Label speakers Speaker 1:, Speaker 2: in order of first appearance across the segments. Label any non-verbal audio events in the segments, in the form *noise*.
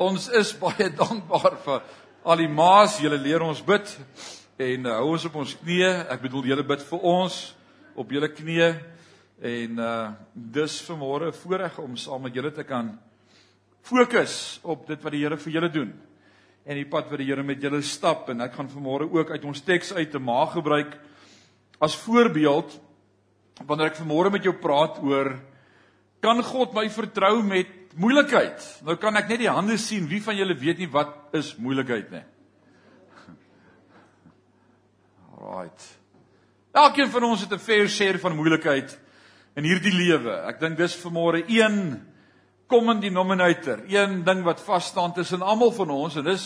Speaker 1: Ons is baie *laughs* dankbaar vir al die maas, julle leer ons bid. En uh, hou ons op ons knieë. Ek bedoel julle bid vir ons op julle knieë. En uh dis vanmôre voorreg om saam met julle te kan fokus op dit wat die Here vir julle doen en die pad wat die Here met julle stap. En ek gaan vanmôre ook uit ons teks uit te maag gebruik as voorbeeld wanneer ek vanmôre met jou praat oor kan God my vertrou met moeilikheid. Nou kan ek net die hande sien. Wie van julle weet nie wat is moeilikheid nie? *laughs* Alraight. Elkeen van ons het 'n fair share van moeilikheid in hierdie lewe. Ek dink dis vanmôre een common denominator, een ding wat vas staan tussen almal van ons en dis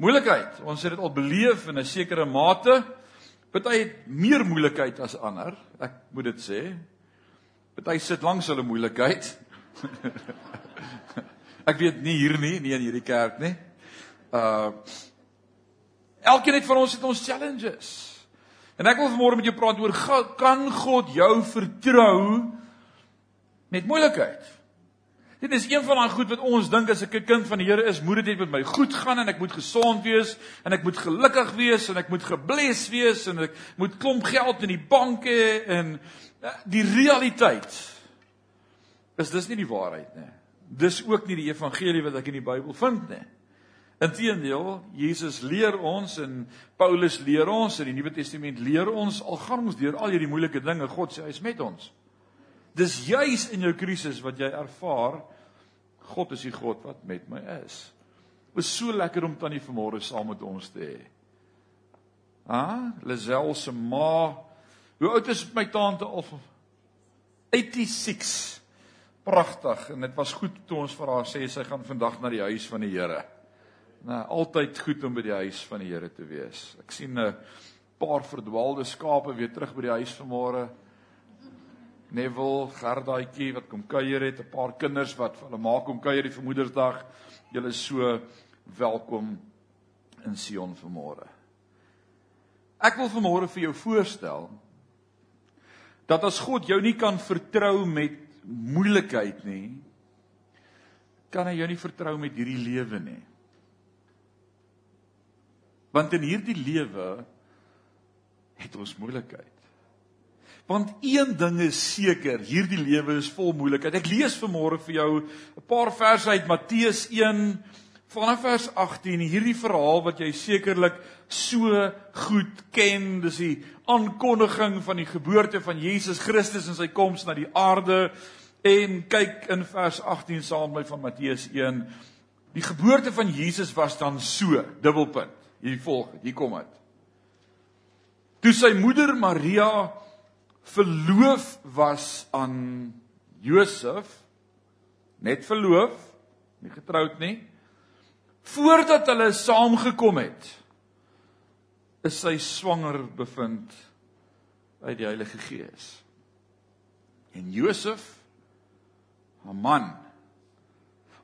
Speaker 1: moeilikheid. Ons het dit al beleef in 'n sekere mate. Party het meer moeilikheid as ander. Ek moet dit sê. Party sit langs hulle moeilikheid. *laughs* Ek weet nie hier nie, nie in hierdie kerk nie. Uh Elkeen het van ons het ons challenges. En ek wil vanmôre met jou praat oor kan God jou vertrou met moeilikheid? Dit is een van daai goed wat ons dink as ek 'n kind van die Here is, moet dit net met my goed gaan en ek moet gesond wees en ek moet gelukkig wees en ek moet gebless wees en ek moet klomp geld in die banke en uh, die realiteit is dis nie die waarheid nie. Dis ook nie die evangelie wat ek in die Bybel vind nie. Inteendeel, Jesus leer ons en Paulus leer ons in die Nuwe Testament leer ons al gaan ons deur al hierdie moeilike dinge, God sê hy is met ons. Dis juis in jou krisis wat jy ervaar God is die God wat met my is. Dit is so lekker om tannie vanmôre saam met ons te hê. Ah, Lazel se ma. Hoe oud is my tante al? 86 pragtig en dit was goed toe ons vir haar sê sy gaan vandag na die huis van die Here. Nou altyd goed om by die huis van die Here te wees. Ek sien 'n paar verdwaalde skape weer terug by die huis vanmôre. Neville, Gerdaatjie wat kom kuier het, 'n paar kinders wat hulle maak om kuier die vermoedersdag. Julle is so welkom in Sion vanmôre. Ek wil vanmôre vir jou voorstel dat as God jou nie kan vertrou met moeilikheid nie, kan hy jou nie vertrou met hierdie lewe nie. Want in hierdie lewe het ons moeilikheid. Want een ding is seker, hierdie lewe is vol moeilikheid. Ek lees vanmôre vir jou 'n paar verse uit Matteus 1 vanaf vers 18, hierdie verhaal wat jy sekerlik so goed ken, dis die aankondiging van die geboorte van Jesus Christus en sy koms na die aarde. En kyk in vers 18 saam met my van Matteus 1. Die geboorte van Jesus was dan so, dubbelpunt. Hier volg, hier kom dit. Toe sy moeder Maria verloof was aan Josef, net verloof, nie getroud nie, voordat hulle saamgekom het, is sy swanger bevind uit die Heilige Gees. En Josef 'n man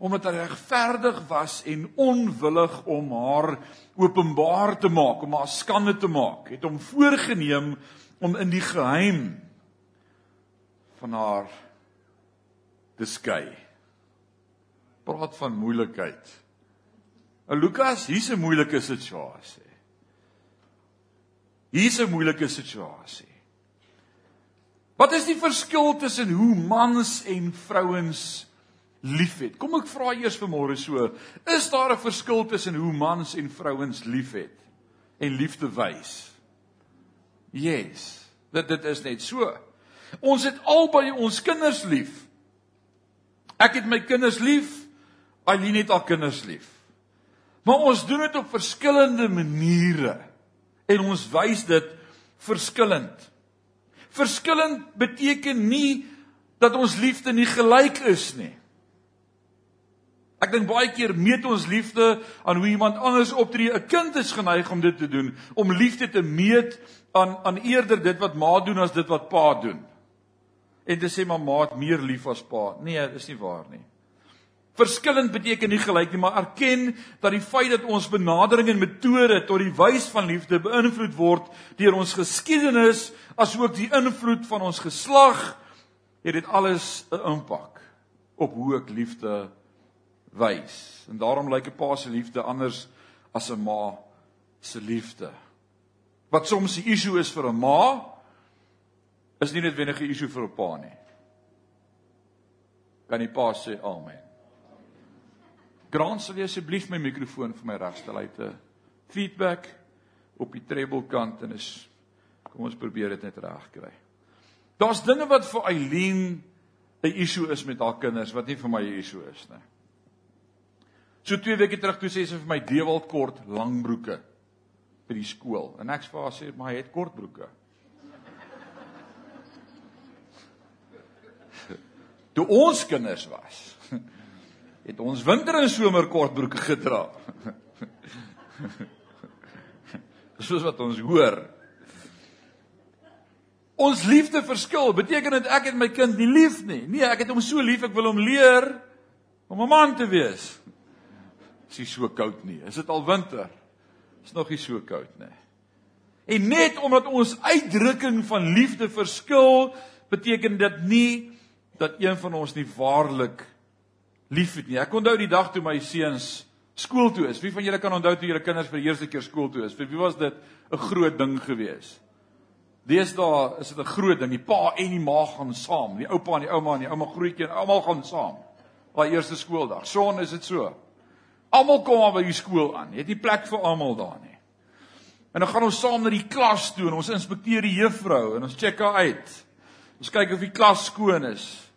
Speaker 1: omdat hy regverdig was en onwillig om haar openbaar te maak, om haar skande te maak, het hom voorgenem om in die geheim van haar te skei. Praat van moeilikheid. En Lukas, hier's 'n moeilike situasie. Hier's 'n moeilike situasie. Wat is die verskil tussen hoe mans en vrouens liefhet? Kom ek vra eers vanmôre so, is daar 'n verskil tussen hoe mans en vrouens liefhet en liefde wys? Yes, dit dit is net so. Ons het albei ons kinders lief. Ek het my kinders lief, Aileen het haar kinders lief. Maar ons doen dit op verskillende maniere en ons wys dit verskillend. Verskillend beteken nie dat ons liefde nie gelyk is nie. Ek dink baie keer meet ons liefde aan hoe iemand anders optree. 'n Kind is geneig om dit te doen, om liefde te meet aan aan eerder dit wat ma doen as dit wat pa doen. En te sê maar ma het meer lief as pa. Nee, dis nie waar nie. Verskillend beteken nie gelyk nie, maar erken dat die feit dat ons benadering en metode tot die wys van liefde beïnvloed word deur ons geskiedenis, asook die invloed van ons geslag, het dit alles 'n impak op hoe ek liefde wys. En daarom lyk 'n pa se liefde anders as 'n ma se liefde. Wat soms 'n issue is vir 'n ma, is nie noodwendig 'n issue vir 'n pa nie. Kan die pa sê amen? Grant sal jy asseblief my mikrofoon vir my regstel uit 'n feedback op die treble kant en is kom ons probeer dit net regkry. Daar's dinge wat vir Eileen 'n issue is met haar kinders wat nie vir my 'n issue is nie. So 2 weke terug toe sê sy vir my dewald kort langbroeke by die skool en ek sê sy maar hy het kortbroeke. *laughs* Toe ons kinders was het ons winter en somer kortbroeke gedra. *laughs* Soos wat ons hoor. Ons liefde verskil. Beteken dit ek het my kind nie lief nie? Nee, ek het hom so lief ek wil hom leer om 'n man te wees. Is dit so koud nie? Is dit al winter? Is nog nie so koud nie. En net omdat ons uitdrukking van liefde verskil, beteken dit nie dat een van ons nie waarlik liefhet nie. Ek onthou die dag toe my seuns skool toe is. Wie van julle kan onthou toe julle kinders vir die eerste keer skool toe is? Vir wie was dit 'n groot ding geweest? Deesdae is dit 'n groot ding. Die pa en die ma gaan saam. Die oupa en die ouma en die ouma grootjie en almal gaan saam. Daai eerste skooldag. Son is dit so. Almal kom maar by die skool aan. Jy het nie plek vir almal daar nie. En dan gaan ons saam na die klas toe en ons inspekteer die juffrou en ons check haar uit. Ons kyk of die klas skoon is.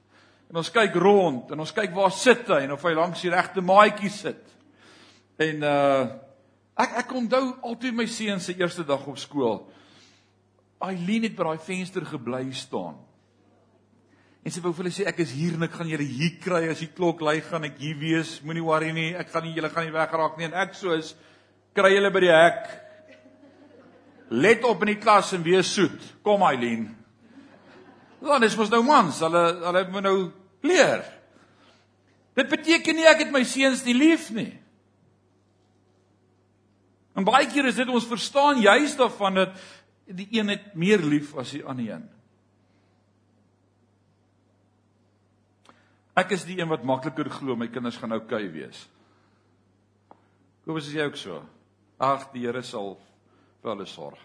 Speaker 1: En ons kyk rond en ons kyk waar sit hy en of hy langs die regte maatjie sit. En uh ek ek onthou altyd my seun se eerste dag op skool. Eileen het by daai venster gebly staan. En sy wou vir hulle sê ek is hier en ek gaan julle hier kry as die klok lui gaan ek hier wees. Moenie worry nie. Ek gaan nie julle gaan nie weggeraak nie en ek soos kry julle by die hek. Let op in die klas en wees soet. Kom Eileen. Dan is mos nou mans. Hulle hulle moet nou leer. Dit beteken nie ek het my seuns nie lief nie. En baie keer is dit ons verstaan juist daarvan dat die een het meer lief as die ander een. Ek is die een wat makliker glo my kinders gaan oukei okay wees. Kom as jy ook so. Ag, die Here sal vir hulle sorg.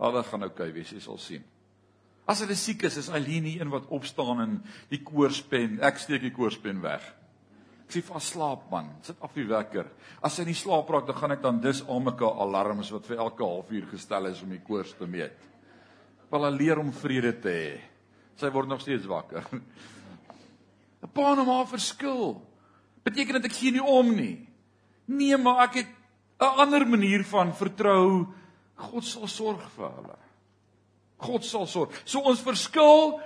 Speaker 1: Hulle gaan oukei okay wees, jy sal sien. As hulle siek is, is die een wat opstaan en die koorspen, ek steek die koorspen weg. Ek sê vas slaap man, sit af die wekker. As hy nie slaap raak, dan gaan ek dan dis almekaar alarms wat vir elke halfuur gestel is om die koors te meet. Wil hy leer om vrede te hê. Sy word nog steeds wakker. *laughs* 'n Pa en 'n ma verskil. Beteken dit ek gee nie om nie. Nee, maar ek het 'n ander manier van vertrou. God sal sorg vir hulle. God sal sorg. So ons verskil,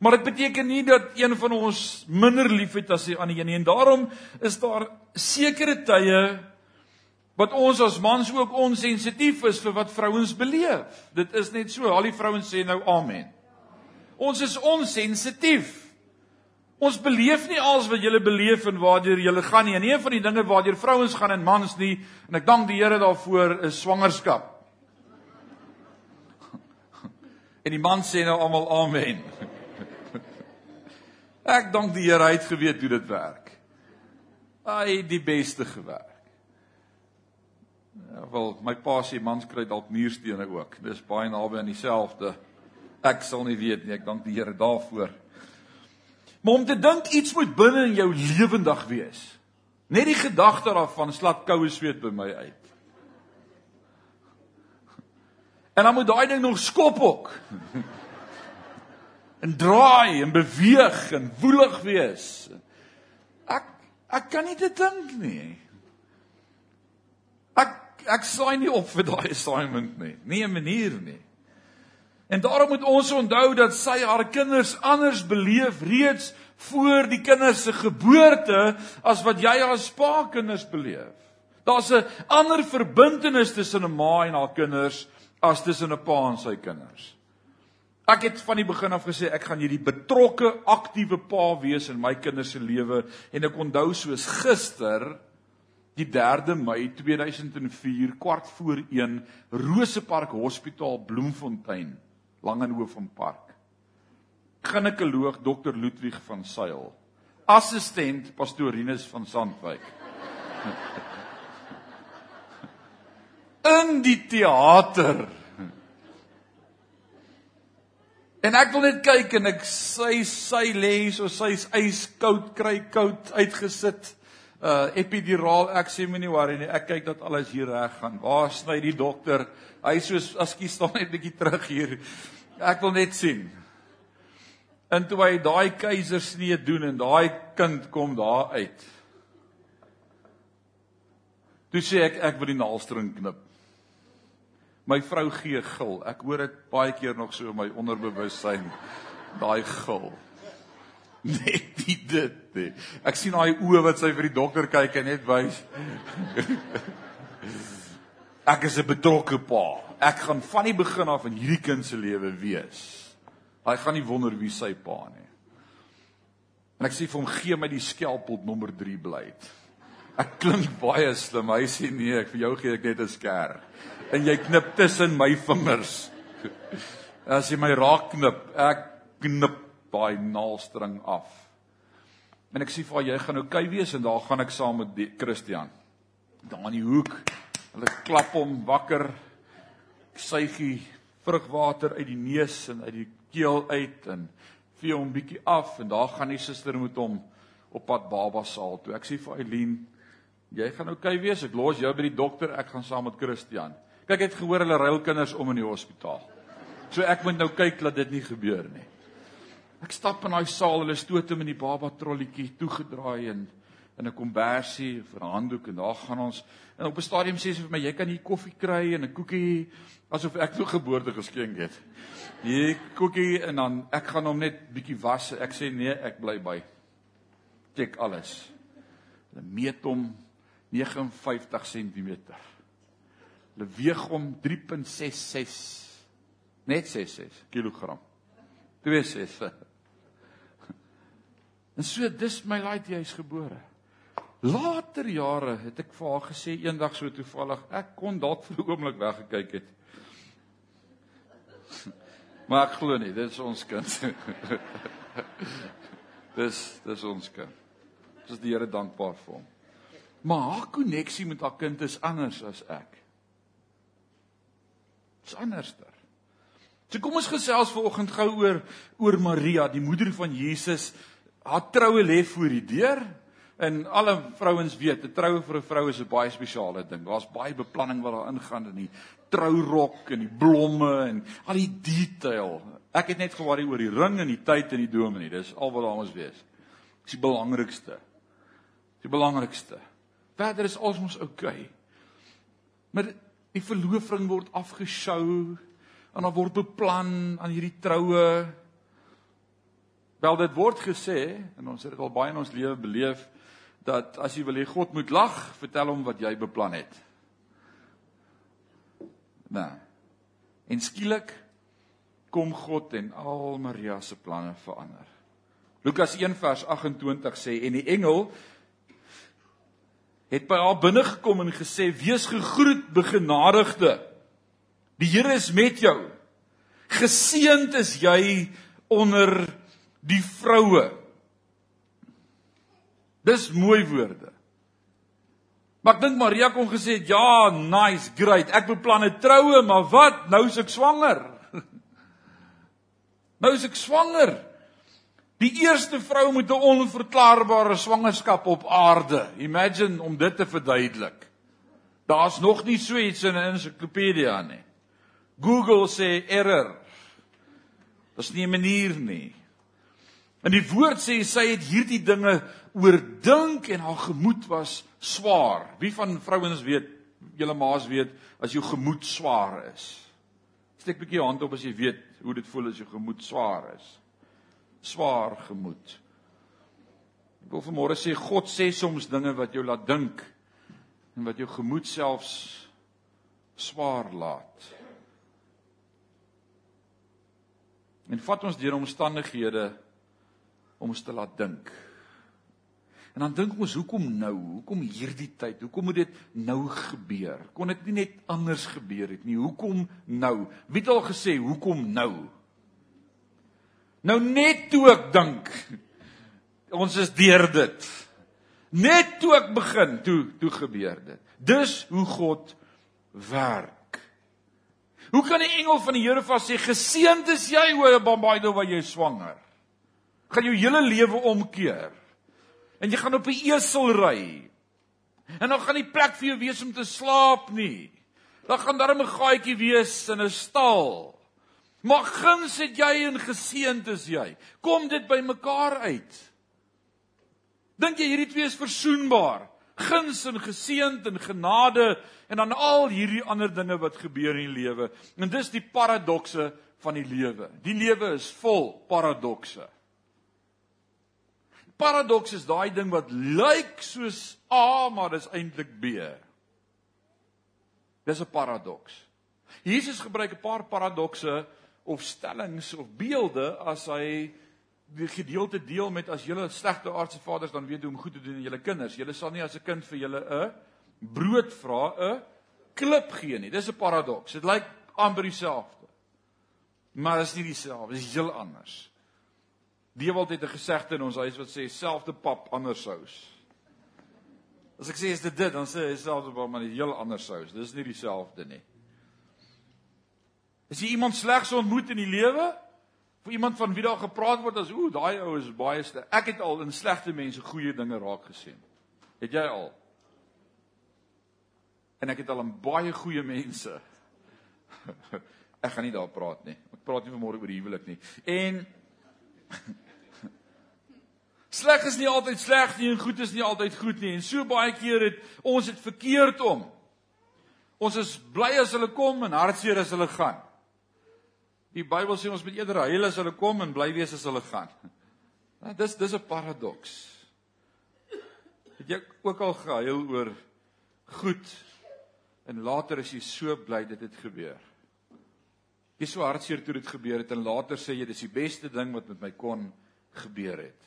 Speaker 1: maar dit beteken nie dat een van ons minder liefhet as die ander een nie. En daarom is daar sekere tye wat ons as mans ook onsensitief is vir wat vrouens beleef. Dit is net so. Al die vrouens sê nou amen. Ons is onsensitief. Ons beleef nie als wat julle beleef en waartoe julle gaan nie. En een van die dinge waartoe vrouens gaan en mans nie, en ek dank die Here daarvoor, is swangerskap. En die man sê nou almal amen. *laughs* Ek dank die Here uit geweet hoe dit werk. Hy die beste gewerk. Ja, wel, my pa sê mans kry dalk muurstene ook. Dis baie naby aan dieselfde. Ek sal nie weet nie. Ek dank die Here daarvoor. Maar om te dink iets moet binne in jou lewendig wees. Net die gedagte daarvan slaat koue sweet by my uit. En dan moet daai ding nog skop ook. en draai en beweeg en woelig wees. Ek ek kan nie dit dink nie. Ek ek saai nie op vir daai assignment nie. Nie 'n manier nie. En daarom moet ons onthou dat sy haar kinders anders beleef reeds voor die kinders se geboorte as wat jy as pa kinders beleef. Daar's 'n ander verbintenis tussen 'n ma en haar kinders as tussen 'n pa en sy kinders. Ek het van die begin af gesê ek gaan hierdie betrokke, aktiewe pa wees in my kinders se lewe en ek onthou soos gister die 3de Mei 2004 kwart voor 1 Rosepark Hospitaal Bloemfontein Langehoofpark. Ginekoloog Dr Ludwig van Sail assistent pastorinus van Sandwyk. *laughs* In die teater. En ek wil net kyk en ek sy sy lê so sy's yskoud kry koud uitgesit. Uh epiduraal ek sê moenie worry nie. Ek kyk dat alles hier reg gaan. Waar sny die dokter? Hy soos askies staan *laughs* net bietjie terug hier. Ek wil net sien. En toe hy daai keisersnee doen en daai kind kom daar uit. Toe sê ek ek wil die naalstring knip. My vrou gee gil. Ek hoor dit baie keer nog so in my onderbewussyn. Daai gil. Net nie dit nie. Ek sien daai oë wat sy vir die dokter kyk en net wys. Ek is 'n betrokke pa. Ek gaan van die begin af in hierdie kind se lewe wees. Hy gaan nie wonder wie sy pa nie. En ek sê vir hom gee my die skelpot nommer 3 blyt. Ek klink baie slim. Hy sê nee, ek vir jou gee ek net 'n sker en jy knip tussen my vingers. As jy my raak knip, ek knip daai naalstring af. En ek sê vir jy gaan oukei okay wees en daar gaan ek saam met Christian. Daar in die hoek. Hulle klap hom wakker. Suigie vrugwater uit die neus en uit die keel uit en vee hom bietjie af en daar gaan die suster met hom op pad baba saal toe. Ek sê vir Eileen, jy gaan oukei okay wees. Ek los jou by die dokter. Ek gaan saam met Christian. Kyk, ek het gehoor hulle ruil kinders om in die hospitaal. So ek moet nou kyk dat dit nie gebeur nie. Ek stap in daai saal, hulle stoot hom in die baba trolletjie toegedraai en in 'n kombersie vir 'n handdoek en daar gaan ons. En op 'n stadium sê sy vir my, "Jy kan hier koffie kry en 'n koekie asof ek toe geboorte geskenk het." Hier koekie en dan ek gaan hom net bietjie was. Ek sê nee, ek bly by. Check alles. Hulle meet hom 59 cm. Hulle weeg hom 3.66 net 66 kg. 26. En so dis my laaitjie hy's gebore. Later jare het ek vir haar gesê eendag so toevallig ek kon dalk vir 'n oomblik weggekyk het. *laughs* Maar ek glo nie, dit is ons kind. *laughs* dis dis ons kind. Dis die Here dankbaar vir hom. Maar haar koneksie met haar kind is anders as ek. Dis anderster. So kom ons gesels vanoggend gou oor oor Maria, die moeder van Jesus. Haar troue lê voor die deur. En alle vrouens weet, 'n troue vir 'n vrou is 'n baie spesiale ding. Daar's baie beplanning wat daar ingaan in die trourok en die blomme en al die detail. Ek het net gewaarie oor die ring en die tyd en die dome nie. Dis al wat daar moet wees. Dis die belangrikste. Die belangrikste. Verder is alles mos oukei. Okay. Maar die verloofing word afgeskou en dan word beplan aan hierdie troue. Wel dit word gesê en ons het dit al baie in ons lewe beleef dat as jy wil hê God moet lag, vertel hom wat jy beplan het. Nou. En skielik kom God en al Maria se planne verander. Lukas 1 vers 28 sê en die engel het by haar binne gekom en gesê: "Wees gegroet, begenadigde. Die Here is met jou. Geseënd is jy onder die vroue." Dis mooi woorde. Maar ek dink Maria kon gesê het: "Ja, nice, great. Ek beplan 'n troue, maar wat? Nou is ek swanger." *laughs* nou is ek swanger. Die eerste vrou met 'n onverklaarbare swangerskap op aarde. Imagine om dit te verduidelik. Daar's nog nie so iets in 'n ensiklopedia nie. Google sê error. Dis nie 'n manier nie. En die woord sê sy het hierdie dinge oordink en haar gemoed was swaar. Wie van vrouens weet, julle maas weet as jou gemoed swaar is? Steek 'n bietjie hand op as jy weet hoe dit voel as jou gemoed swaar is swaar gemoed. Ek wil vanmôre sê God sê soms dinge wat jou laat dink en wat jou gemoed selfs swaar laat. En vat ons deur omstandighede om ons te laat dink. En dan dink ons, hoekom nou? Hoekom hierdie tyd? Hoekom moet dit nou gebeur? Kon dit nie net anders gebeur het nie? Hoekom nou? Wie het al gesê hoekom nou? Nou net toe ek dink Ons is deur dit. Net toe ek begin, toe toe gebeur dit. Dis hoe God werk. Hoe kan 'n engel van die Here vas sê geseënd is jy o Bambaido wat jy swanger? Gaan jou hele lewe omkeer. En jy gaan op 'n esel ry. En dan gaan nie plek vir jou wees om te slaap nie. Dan gaan daar 'n gaatjie wees in 'n stal. Maar guns het jy en geseënd is jy. Kom dit by mekaar uit. Dink jy hierdie twee is versoenbaar? Guns en geseënd en genade en dan al hierdie ander dinge wat gebeur in die lewe. En dis die paradokse van die lewe. Die lewe is vol paradokse. Paradoks is daai ding wat lyk soos A, maar dis eintlik B. Dis 'n paradoks. Jesus gebruik 'n paar paradokse of stellings of beelde as hy die gedeelte deel met as julle slegte aardse vaders dan weet hoe om goed te doen aan julle kinders. Julle sal nie as 'n kind vir julle 'n brood vra, 'n klip gee nie. Dis 'n paradoks. Dit lyk amper dieselfde. Maar is nie dieselfde, is heel anders. Dewald het 'n gesegde in ons huis wat sê selfde pap, ander sous. As ek sê is dit dit, dan sê hy selfde pap, maar 'n heel ander sous. Dis nie dieselfde nie. As jy iemand slegs ontmoet in die lewe, vir iemand van wie daar gepraat word as ooh, daai ou is baie sterk. Ek het al in slegte mense goeie dinge raak gesien. Het jy al? En ek het al aan baie goeie mense. *laughs* ek gaan nie daar praat nie. Ek praat nie vanmôre oor huwelik nie. En *laughs* sleg is nie altyd sleg nie en goed is nie altyd goed nie. En so baie keer het ons dit verkeerd om. Ons is bly as hulle kom en hartseer as hulle gaan. Die Bybel sê ons moet eerder huil as hulle kom en bly wees as hulle gaan. *laughs* Nou dis dis 'n paradoks. Het jy ook al gehuil oor goed en later is jy so bly dit het gebeur? Jy so hartseer toe dit gebeur het en later sê jy dis die beste ding wat met my kon gebeur het.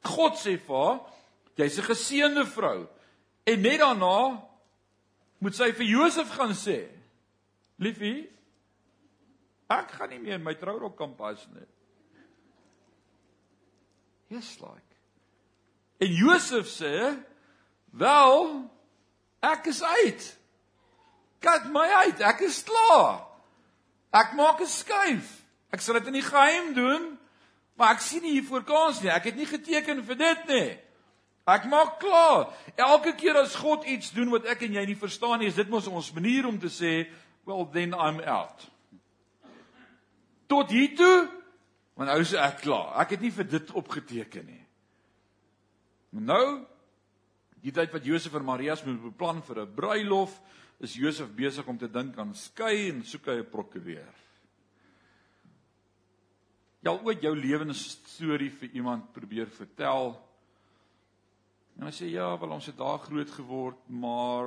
Speaker 1: God sê vir haar, jy's 'n geseënde vrou. En net daarna moet sy vir Josef gaan sê, liefie, Ek gaan nie meer my trourok kan pas nie. Yes like. En Josef sê, "Wel, ek is uit. Kat my uit. Ek is klaar. Ek maak 'n skuif. Ek sal dit in die geheim doen, maar ek sien nie hiervoor kans nie. Ek het nie geteken vir dit nie." Ek maak klaar. Elke keer as God iets doen wat ek en jy nie verstaan nie, is dit mos ons manier om te sê, "Well, then I'm out." Tot hier toe, want nou is ek klaar. Ek het nie vir dit opgeteken nie. Maar nou die tyd wat Josef en Maria se moet beplan vir 'n bruilof, is Josef besig om te dink aan skei en soek hy 'n prokureur. Jy al ooit jou lewensstorie vir iemand probeer vertel? En hy sê ja, wel ons het daar groot geword, maar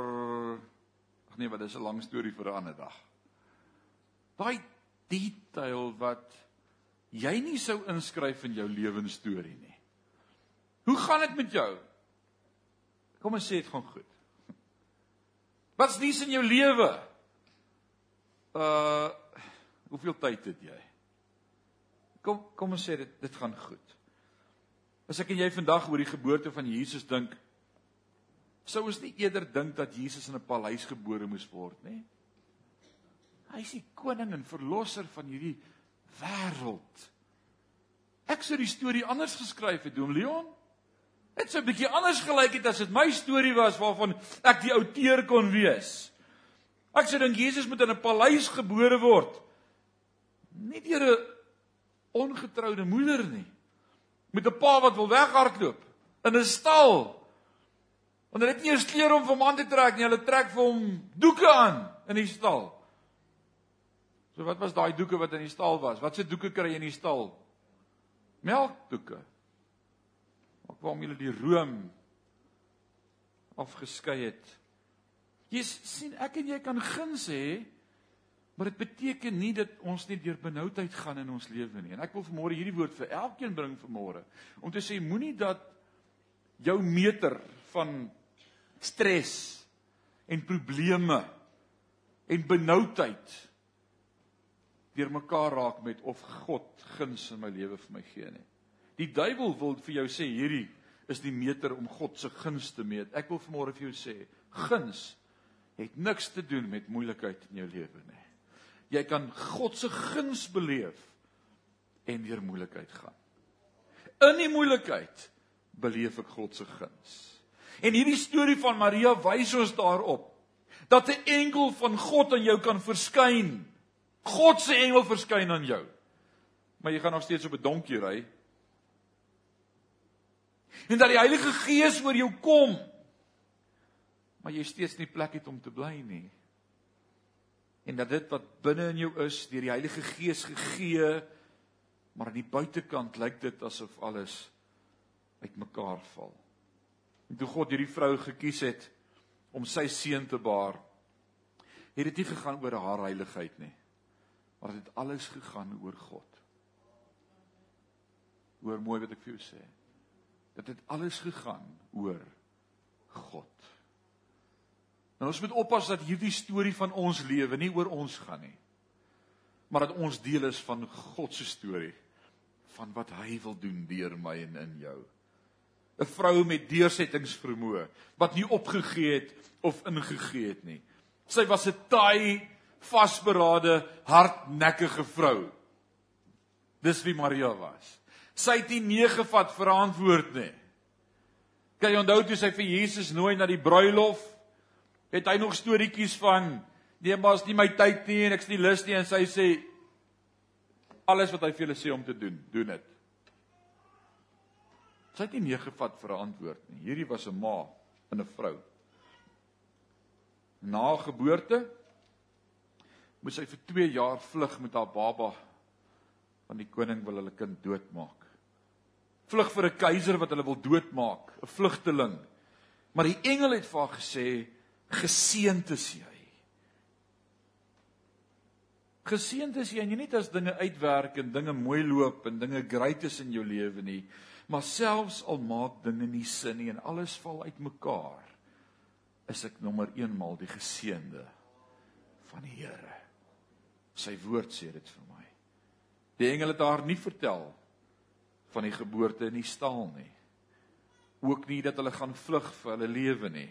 Speaker 1: ag nee, wat dis 'n lang storie vir 'n ander dag. Daai detail wat jy nie sou inskryf in jou lewensstorie nie. Hoe gaan dit met jou? Kom ons sê dit gaan goed. Wat's nuus in jou lewe? Uh hoeveel tyd het jy? Kom kom ons sê dit dit gaan goed. As ek en jy vandag oor die geboorte van Jesus dink, sou ons nie eerder dink dat Jesus in 'n paleis gebore moes word nie? Hy is die koning en verlosser van hierdie wêreld. Ek sou die storie anders geskryf het, Dom Leon. Dit sou 'n bietjie anders gelyk het as dit my storie was waarvan ek die outeur kon wees. Ek sou dink Jesus moet in 'n paleis gebore word. Nie deur 'n ongetroude moeder nie. Met 'n pa wat wil weghardloop in 'n stal. Want hulle het nie eens klere om vir hom aan te trek nie. Hulle trek vir hom doeke aan in die stal. So wat was daai doeke wat in die stal was? Watse doeke kry jy in die stal? Melkdoeke. Ook waarom julle die room afgeskei het. Jy sien ek en jy kan guns hê, maar dit beteken nie dat ons nie deur benoudheid gaan in ons lewe nie. En ek wil vanmôre hierdie woord vir elkeen bring vanmôre om te sê moenie dat jou meter van stres en probleme en benoudheid deurmekaar raak met of God guns in my lewe vir my gee nie. Die duiwel wil vir jou sê hierdie is die meter om God se guns te meet. Ek wil vanmôre vir jou sê, guns het niks te doen met moeilikheid in jou lewe nie. Jy kan God se guns beleef en deur moeilikheid gaan. In die moeilikheid beleef ek God se guns. En hierdie storie van Maria wys ons daarop dat 'n engel van God aan jou kan verskyn. God se engel verskyn aan jou. Maar jy gaan nog steeds op 'n donkie ry. En dat die Heilige Gees oor jou kom. Maar jy steeds nie plek het om te bly nie. En dat dit wat binne in jou is deur die Heilige Gees gegee, maar aan die buitekant lyk dit asof alles uitmekaar val. En toe God hierdie vrou gekies het om sy seun te baar, het dit nie gegaan oor haar heiligheid nie, maar dit het alles gegaan oor God. Hoor mooi wat ek vir jou sê. Dit het alles gegaan oor God. Nou ons moet oppas dat hierdie storie van ons lewe nie oor ons gaan nie, maar dat ons deel is van God se storie van wat hy wil doen deur my en in jou. 'n vrou met deursettingsvermoë wat nie opgegee het of ingegee het nie. Sy was 'n taai, vasberade, hardnekkige vrou. Dis wie Maria was. Sy het nie nee gevat vir antwoord nie. Kan jy onthou toe sy vir Jesus nooi na die bruilof? Het hy nog storieetjies van nee, maar is nie my tyd nie en ek's nie lus nie en sy sê alles wat hy vir julle sê om te doen, doen dit. Sy het nie nee gevat vir 'n antwoord nie. Hierdie was 'n ma en 'n vrou. Na geboorte moes sy vir 2 jaar vlug met haar baba want die koning wil hulle kind doodmaak. Vlug vir 'n keiser wat hulle wil doodmaak, 'n vlugteling. Maar die engel het vir haar gesê: "Geseënd is jy." Geseënd is jy nie net as dinge uitwerk en dinge mooi loop en dinge great is in jou lewe nie, Maar selfs al maak dinge nie sin nie en alles val uitmekaar, is ek nommer 1 maal die geseënde van die Here. Sy woord sê dit vir my. Die engele het haar nie vertel van die geboorte in die stal nie. Ook nie dat hulle gaan vlug vir hulle lewe nie.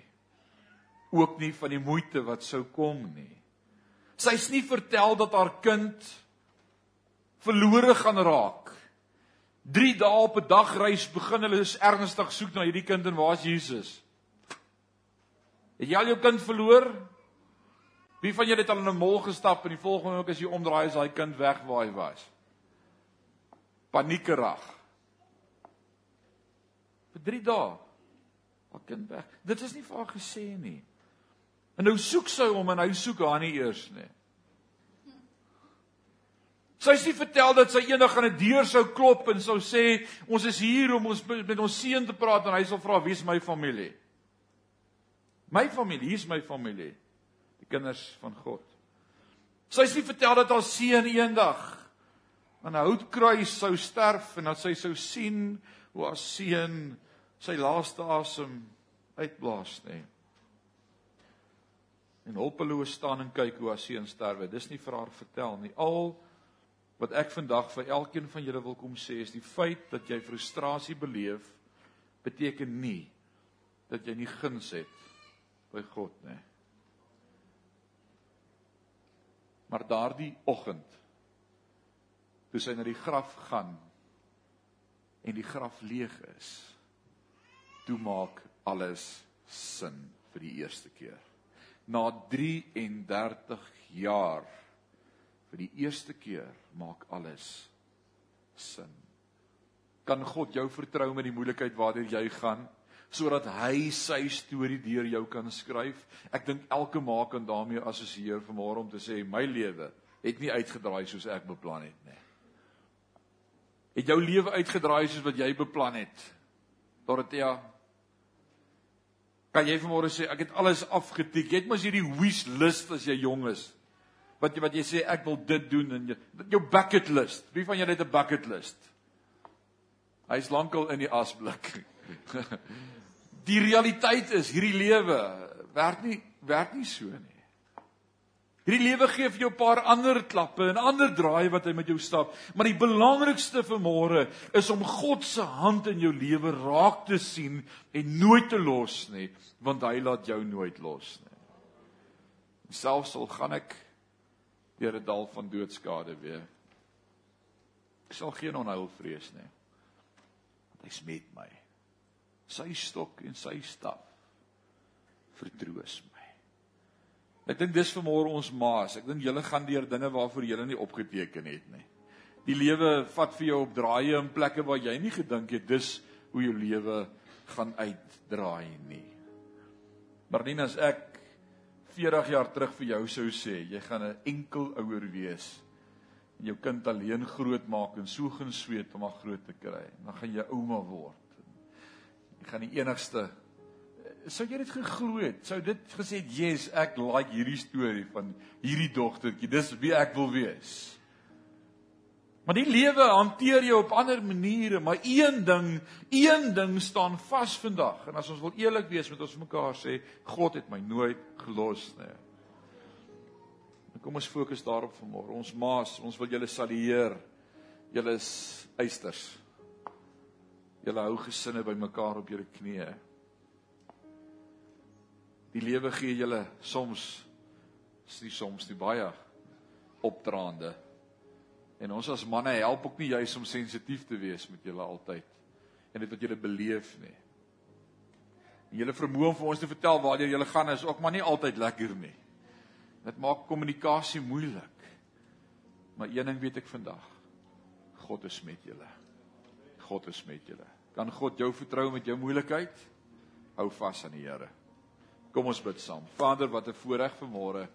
Speaker 1: Ook nie van die moeite wat sou kom nie. Sy's nie vertel dat haar kind verlore gaan raak 3 dae op 'n dagreis begin hulle is ernstig soek na hierdie kind en waar's Jesus? Het jy al jou kind verloor? Wie van julle het al in 'n mol gestap en die volgende oomblik as jy omdraai is daai kind weg waar hy was? Paniekerig. Vir 3 dae. Haar kind weg. Dit is nie vir haar gesê nie. En nou soek sy hom en hy soek haar nie eers nie. Sy sê vertel dat sy eendag aan 'n deur sou klop en sou sê ons is hier om ons met ons seun te praat en hy sal vra wie is my familie? My familie, hier is my familie. Kinders van God. Sy sê vertel dat haar seun eendag aan 'n houtkruis sou sterf en dat sy sou sien hoe haar seun sy laaste asem uitblaas nê. En hulpeloos staan en kyk hoe haar seun sterwe. Dis nie vir haar vertel nie. Al wat ek vandag vir elkeen van julle wil kom sê is die feit dat jy frustrasie beleef beteken nie dat jy nie guns het by God nie. Maar daardie oggend toe sy na die graf gaan en die graf leeg is, toe maak alles sin vir die eerste keer. Na 33 jaar vir die eerste keer maak alles sin. Kan God jou vertrou met die moeilikheid waardeur jy gaan sodat hy sy storie deur jou kan skryf? Ek dink elke maak kan daarmee assosieer vanmôre om te sê my lewe het nie uitgedraai soos ek beplan het nie. Het jou lewe uitgedraai soos wat jy beplan het? Dorothea Kan jy vanmôre sê ek het alles afgetik. Jy het mos hierdie wish list as jy jong is wat jy wat jy sê ek wil dit doen en jou bucket list. Wie van julle het 'n bucket list? Hy's lankal in die asblik. *laughs* die realiteit is hierdie lewe werk nie werk nie so nie. Hierdie lewe gee vir jou 'n paar ander klappe en ander draaie wat hy met jou stap, maar die belangrikste vir môre is om God se hand in jou lewe raak te sien en nooit te los nie, want hy laat jou nooit los nie. Selfs al gaan ek deur 'n dal van doodskade weer. Ek sal geen onheil vrees nie. Want hy's met my. Sy stok en sy staf vertroos my. Ek dink dis vir môre ons maas. Ek dink julle gaan deur dinge waarvoor julle nie opgeteken het nie. Die lewe vat vir jou op draaie in plekke waar jy nie gedink het dis hoe jou lewe gaan uitdraai nie. Nie as ek 40 jaar terug vir jou sou sê jy gaan 'n enkel ouer wees en jou kind alleen grootmaak en so gaan sweet om haar groot te kry. Dan gaan jy ouma word. Jy gaan die enigste sou jy dit geglo het? Sou dit gesê het, "Yes, ek like hierdie storie van hierdie dogtertjie. Dis wie ek wil wees." Maar die lewe hanteer jou op ander maniere, maar een ding, een ding staan vas vandag. En as ons wil eerlik wees met ons mekaar sê, God het my nooit gelos nie. En kom ons fokus daarop vanmôre. Ons maas, ons wil julle salueer. Julle is eisters. Julle hou gesinne bymekaar op julle knieë. Die lewe gee julle soms is nie soms nie baie opdraande. En ons as manne help ook nie juis om sensitief te wees met julle altyd en dit wat julle beleef nie. En julle vermoë om vir ons te vertel waar jy gaan is ook maar nie altyd lekker nie. Dit maak kommunikasie moeilik. Maar een ding weet ek vandag. God is met julle. God is met julle. Kan God jou vertrou met jou moeilikheid? Hou vas aan die Here. Kom ons bid saam. Vader, wat 'n voorreg vanmôre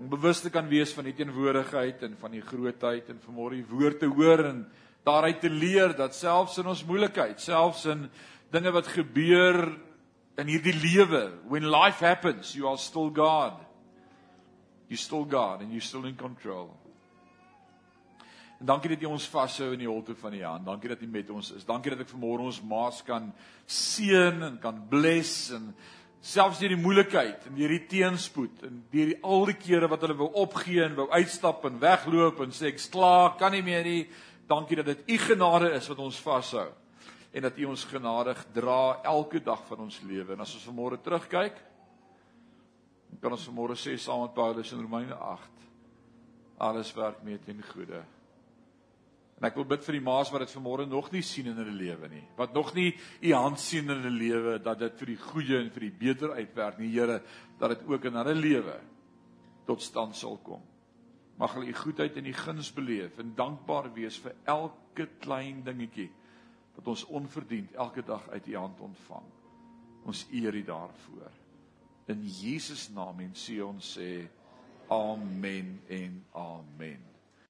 Speaker 1: om bewus te kan wees van die teenwoordigheid en van die grootheid en vanmôre die woord te hoor en daaruit te leer dat selfs in ons moeilikheid, selfs in dinge wat gebeur in hierdie lewe, when life happens, you are still God. You still God and you still in control. En dankie dat U ons vashou in die holte van U hand. Dankie dat U met ons is. Dankie dat ek vanmôre ons maas kan seën en kan bless en selfs deur die moeilikheid en deur die teenspoed en deur die al die kere wat hulle wou opgee en wou uitstap en wegloop en sê ek's klaar, kan nie meer nie. Dankie dat dit u genade is wat ons vashou en dat u ons genadig dra elke dag van ons lewe. En as ons vanmôre terugkyk, kan ons vanmôre sê saam met Paulus in Romeine 8, alles werk mee ten goeie En ek wil bid vir die ma's wat dit vanmôre nog nie sien in hulle lewe nie. Wat nog nie u hand sien in hulle lewe dat dit vir die goeie en vir die beter uitwerk nie, Here, dat dit ook in hulle lewe tot stand sal kom. Mag hulle u goedheid en u guns beleef en dankbaar wees vir elke klein dingetjie wat ons onverdiend elke dag uit u hand ontvang. Ons eer u daarvoor. In Jesus naam en sê ons sê amen en